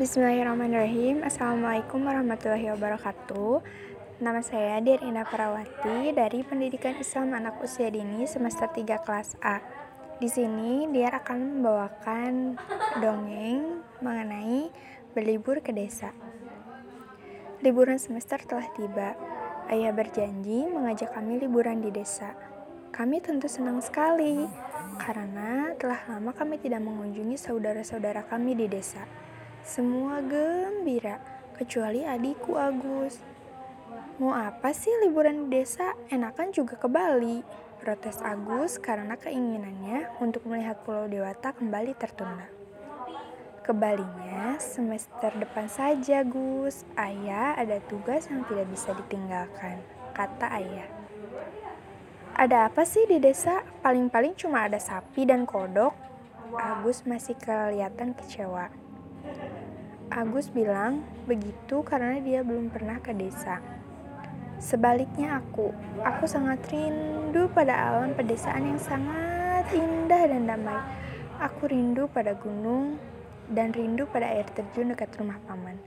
Bismillahirrahmanirrahim Assalamualaikum warahmatullahi wabarakatuh Nama saya Dirina Parawati dari Pendidikan Islam Anak Usia Dini semester 3 kelas A. Di sini dia akan membawakan dongeng mengenai berlibur ke desa. Liburan semester telah tiba. Ayah berjanji mengajak kami liburan di desa. Kami tentu senang sekali karena telah lama kami tidak mengunjungi saudara-saudara kami di desa. Semua gembira, kecuali adikku Agus. Mau apa sih liburan di desa? Enakan juga ke Bali. Protes Agus karena keinginannya untuk melihat Pulau Dewata kembali tertunda. Kebalinya, semester depan saja, Gus. Ayah ada tugas yang tidak bisa ditinggalkan, kata ayah. Ada apa sih di desa? Paling-paling cuma ada sapi dan kodok. Agus masih kelihatan kecewa. Agus bilang begitu karena dia belum pernah ke desa. Sebaliknya aku, aku sangat rindu pada alam pedesaan yang sangat indah dan damai. Aku rindu pada gunung dan rindu pada air terjun dekat rumah paman.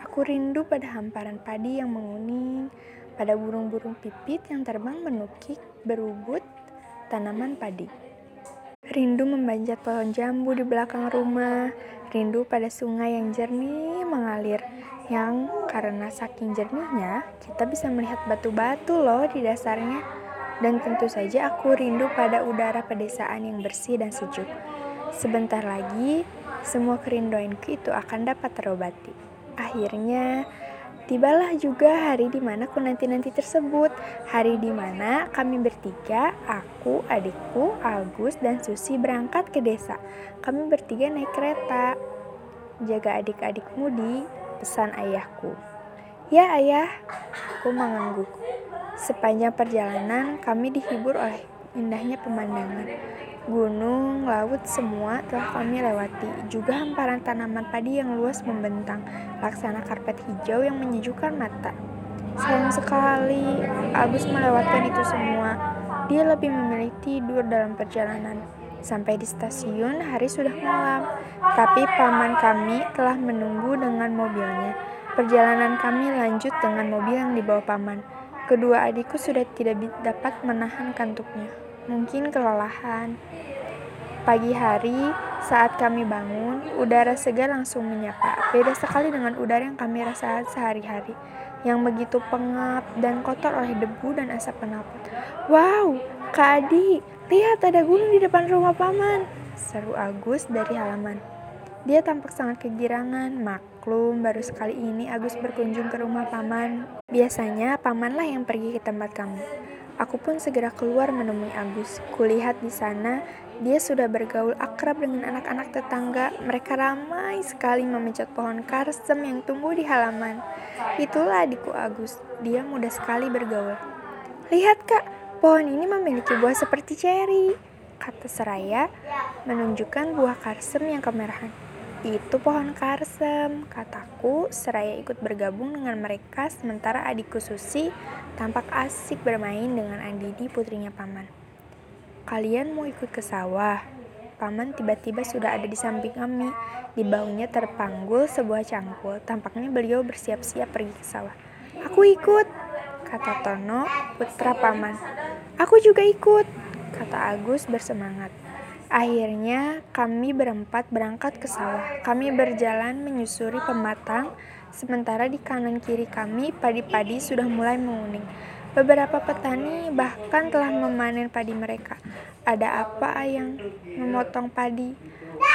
Aku rindu pada hamparan padi yang menguning, pada burung-burung pipit yang terbang menukik berubut tanaman padi. Rindu memanjat pohon jambu di belakang rumah, rindu pada sungai yang jernih mengalir, yang karena saking jernihnya kita bisa melihat batu-batu loh di dasarnya. Dan tentu saja aku rindu pada udara pedesaan yang bersih dan sejuk. Sebentar lagi, semua kerinduanku itu akan dapat terobati. Akhirnya, Tibalah juga hari di mana ku nanti-nanti tersebut. Hari di mana kami bertiga, aku, adikku, Agus, dan Susi berangkat ke desa. Kami bertiga naik kereta. Jaga adik-adikmu di pesan ayahku. Ya ayah, aku mengangguk. Sepanjang perjalanan kami dihibur oleh indahnya pemandangan. Gunung, laut, semua telah kami lewati. Juga hamparan tanaman padi yang luas membentang, laksana karpet hijau yang menyejukkan mata. Sayang sekali, Agus melewatkan itu semua. Dia lebih memilih tidur dalam perjalanan. Sampai di stasiun, hari sudah malam. Tapi paman kami telah menunggu dengan mobilnya. Perjalanan kami lanjut dengan mobil yang dibawa paman. Kedua adikku sudah tidak dapat menahan kantuknya mungkin kelelahan. Pagi hari, saat kami bangun, udara segar langsung menyapa. Beda sekali dengan udara yang kami rasakan sehari-hari, yang begitu pengap dan kotor oleh debu dan asap knalpot. Wow, Kak Adi, lihat ada gunung di depan rumah paman, seru Agus dari halaman. Dia tampak sangat kegirangan, maklum baru sekali ini Agus berkunjung ke rumah paman. Biasanya pamanlah yang pergi ke tempat kamu. Aku pun segera keluar menemui Agus. Kulihat di sana, dia sudah bergaul akrab dengan anak-anak tetangga. Mereka ramai sekali memencet pohon karsem yang tumbuh di halaman. Itulah adikku Agus. Dia mudah sekali bergaul. Lihat kak, pohon ini memiliki buah seperti ceri, kata Seraya, menunjukkan buah karsem yang kemerahan. Itu pohon karsem, kataku. Seraya ikut bergabung dengan mereka, sementara adikku Susi tampak asik bermain dengan Andini putrinya paman. Kalian mau ikut ke sawah? Paman tiba-tiba sudah ada di samping kami. Di baunya terpanggul sebuah cangkul. Tampaknya beliau bersiap-siap pergi ke sawah. Aku ikut, kata Tono, putra paman. Aku juga ikut, kata Agus bersemangat. Akhirnya kami berempat berangkat ke sawah. Kami berjalan menyusuri pematang, sementara di kanan kiri kami padi-padi sudah mulai menguning. Beberapa petani bahkan telah memanen padi mereka. Ada apa yang memotong padi?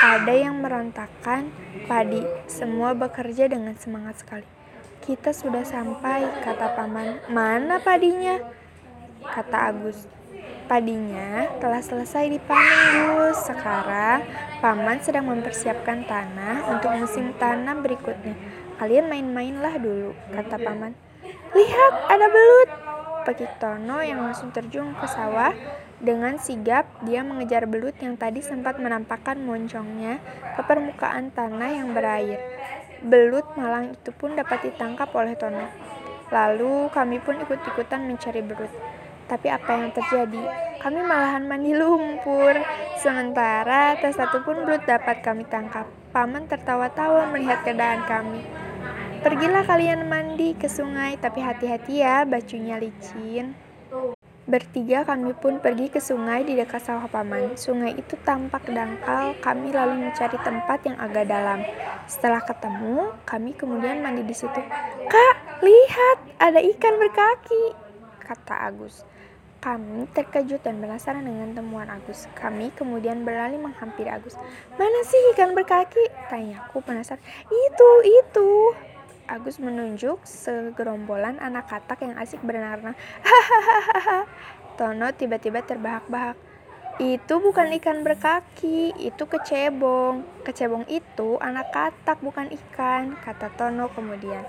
Ada yang merontakkan padi. Semua bekerja dengan semangat sekali. Kita sudah sampai, kata paman. Mana padinya? Kata Agus. Padinya telah selesai dipanen, Gus. Sekarang paman sedang mempersiapkan tanah untuk musim tanam berikutnya. Kalian main-mainlah dulu, kata paman. Lihat, ada belut. Pekik Tono yang langsung terjun ke sawah dengan sigap dia mengejar belut yang tadi sempat menampakkan moncongnya ke permukaan tanah yang berair. Belut malang itu pun dapat ditangkap oleh Tono. Lalu kami pun ikut-ikutan mencari belut. Tapi apa yang terjadi? Kami malahan mandi lumpur. Sementara tak satu pun belum dapat kami tangkap. Paman tertawa-tawa melihat keadaan kami. Pergilah kalian mandi ke sungai, tapi hati-hati ya, bajunya licin. Bertiga kami pun pergi ke sungai di dekat sawah paman. Sungai itu tampak dangkal, kami lalu mencari tempat yang agak dalam. Setelah ketemu, kami kemudian mandi di situ. Kak, lihat, ada ikan berkaki, kata Agus. Kami terkejut dan penasaran dengan temuan Agus. Kami kemudian berlari menghampiri Agus. Mana sih ikan berkaki? Tanyaku penasaran. Itu, itu. Agus menunjuk segerombolan anak katak yang asik berenang-renang. Tono tiba-tiba terbahak-bahak. Itu bukan ikan berkaki, itu kecebong. Kecebong itu anak katak bukan ikan, kata Tono kemudian.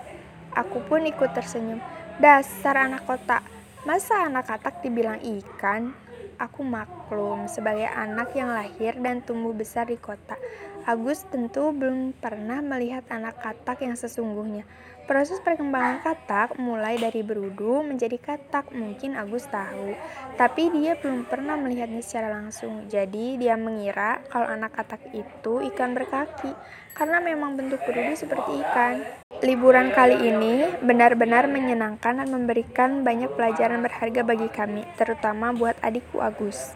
Aku pun ikut tersenyum. Dasar anak kota, masa anak katak dibilang ikan? Aku maklum sebagai anak yang lahir dan tumbuh besar di kota. Agus tentu belum pernah melihat anak katak yang sesungguhnya. Proses perkembangan katak mulai dari berudu menjadi katak mungkin Agus tahu, tapi dia belum pernah melihatnya secara langsung. Jadi dia mengira kalau anak katak itu ikan berkaki karena memang bentuk berudu seperti ikan. Liburan kali ini benar-benar menyenangkan dan memberikan banyak pelajaran berharga bagi kami, terutama buat adikku Agus.